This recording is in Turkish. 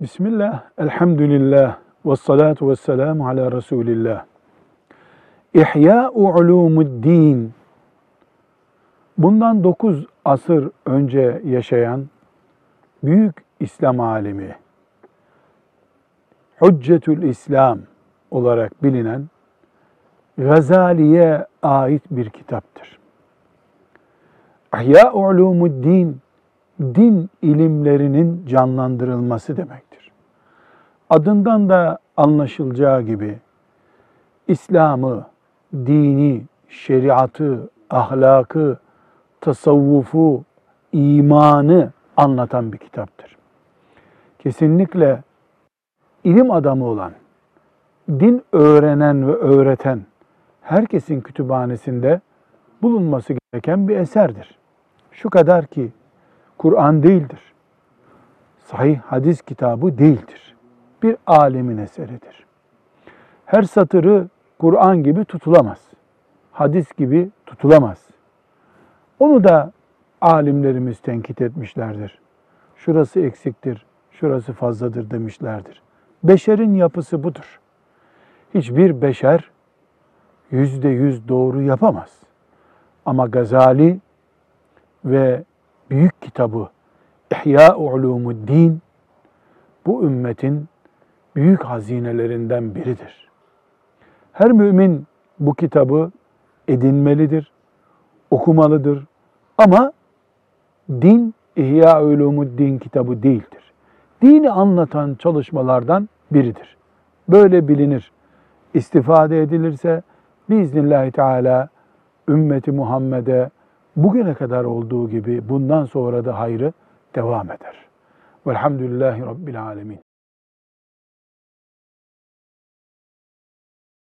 Bismillah, elhamdülillah, ve salatu ve selamu ala Resulillah. İhya'u ulumuddin. Bundan 9 asır önce yaşayan büyük İslam alimi, Hüccetül İslam olarak bilinen Gazali'ye ait bir kitaptır. İhya'u ulumuddin, din ilimlerinin canlandırılması demektir. Adından da anlaşılacağı gibi İslam'ı, dini, şeriatı, ahlakı, tasavvufu, imanı anlatan bir kitaptır. Kesinlikle ilim adamı olan, din öğrenen ve öğreten herkesin kütüphanesinde bulunması gereken bir eserdir. Şu kadar ki Kur'an değildir. Sahih hadis kitabı değildir. Bir alemin eseridir. Her satırı Kur'an gibi tutulamaz. Hadis gibi tutulamaz. Onu da alimlerimiz tenkit etmişlerdir. Şurası eksiktir, şurası fazladır demişlerdir. Beşerin yapısı budur. Hiçbir beşer yüzde yüz doğru yapamaz. Ama Gazali ve büyük kitabı İhya Ulumuddin bu ümmetin büyük hazinelerinden biridir. Her mümin bu kitabı edinmelidir, okumalıdır. Ama din İhya Ulumuddin kitabı değildir. Dini anlatan çalışmalardan biridir. Böyle bilinir. İstifade edilirse biiznillahü teala ümmeti Muhammed'e bugüne kadar olduğu gibi bundan sonra da hayrı devam eder. Velhamdülillahi Rabbil Alemin.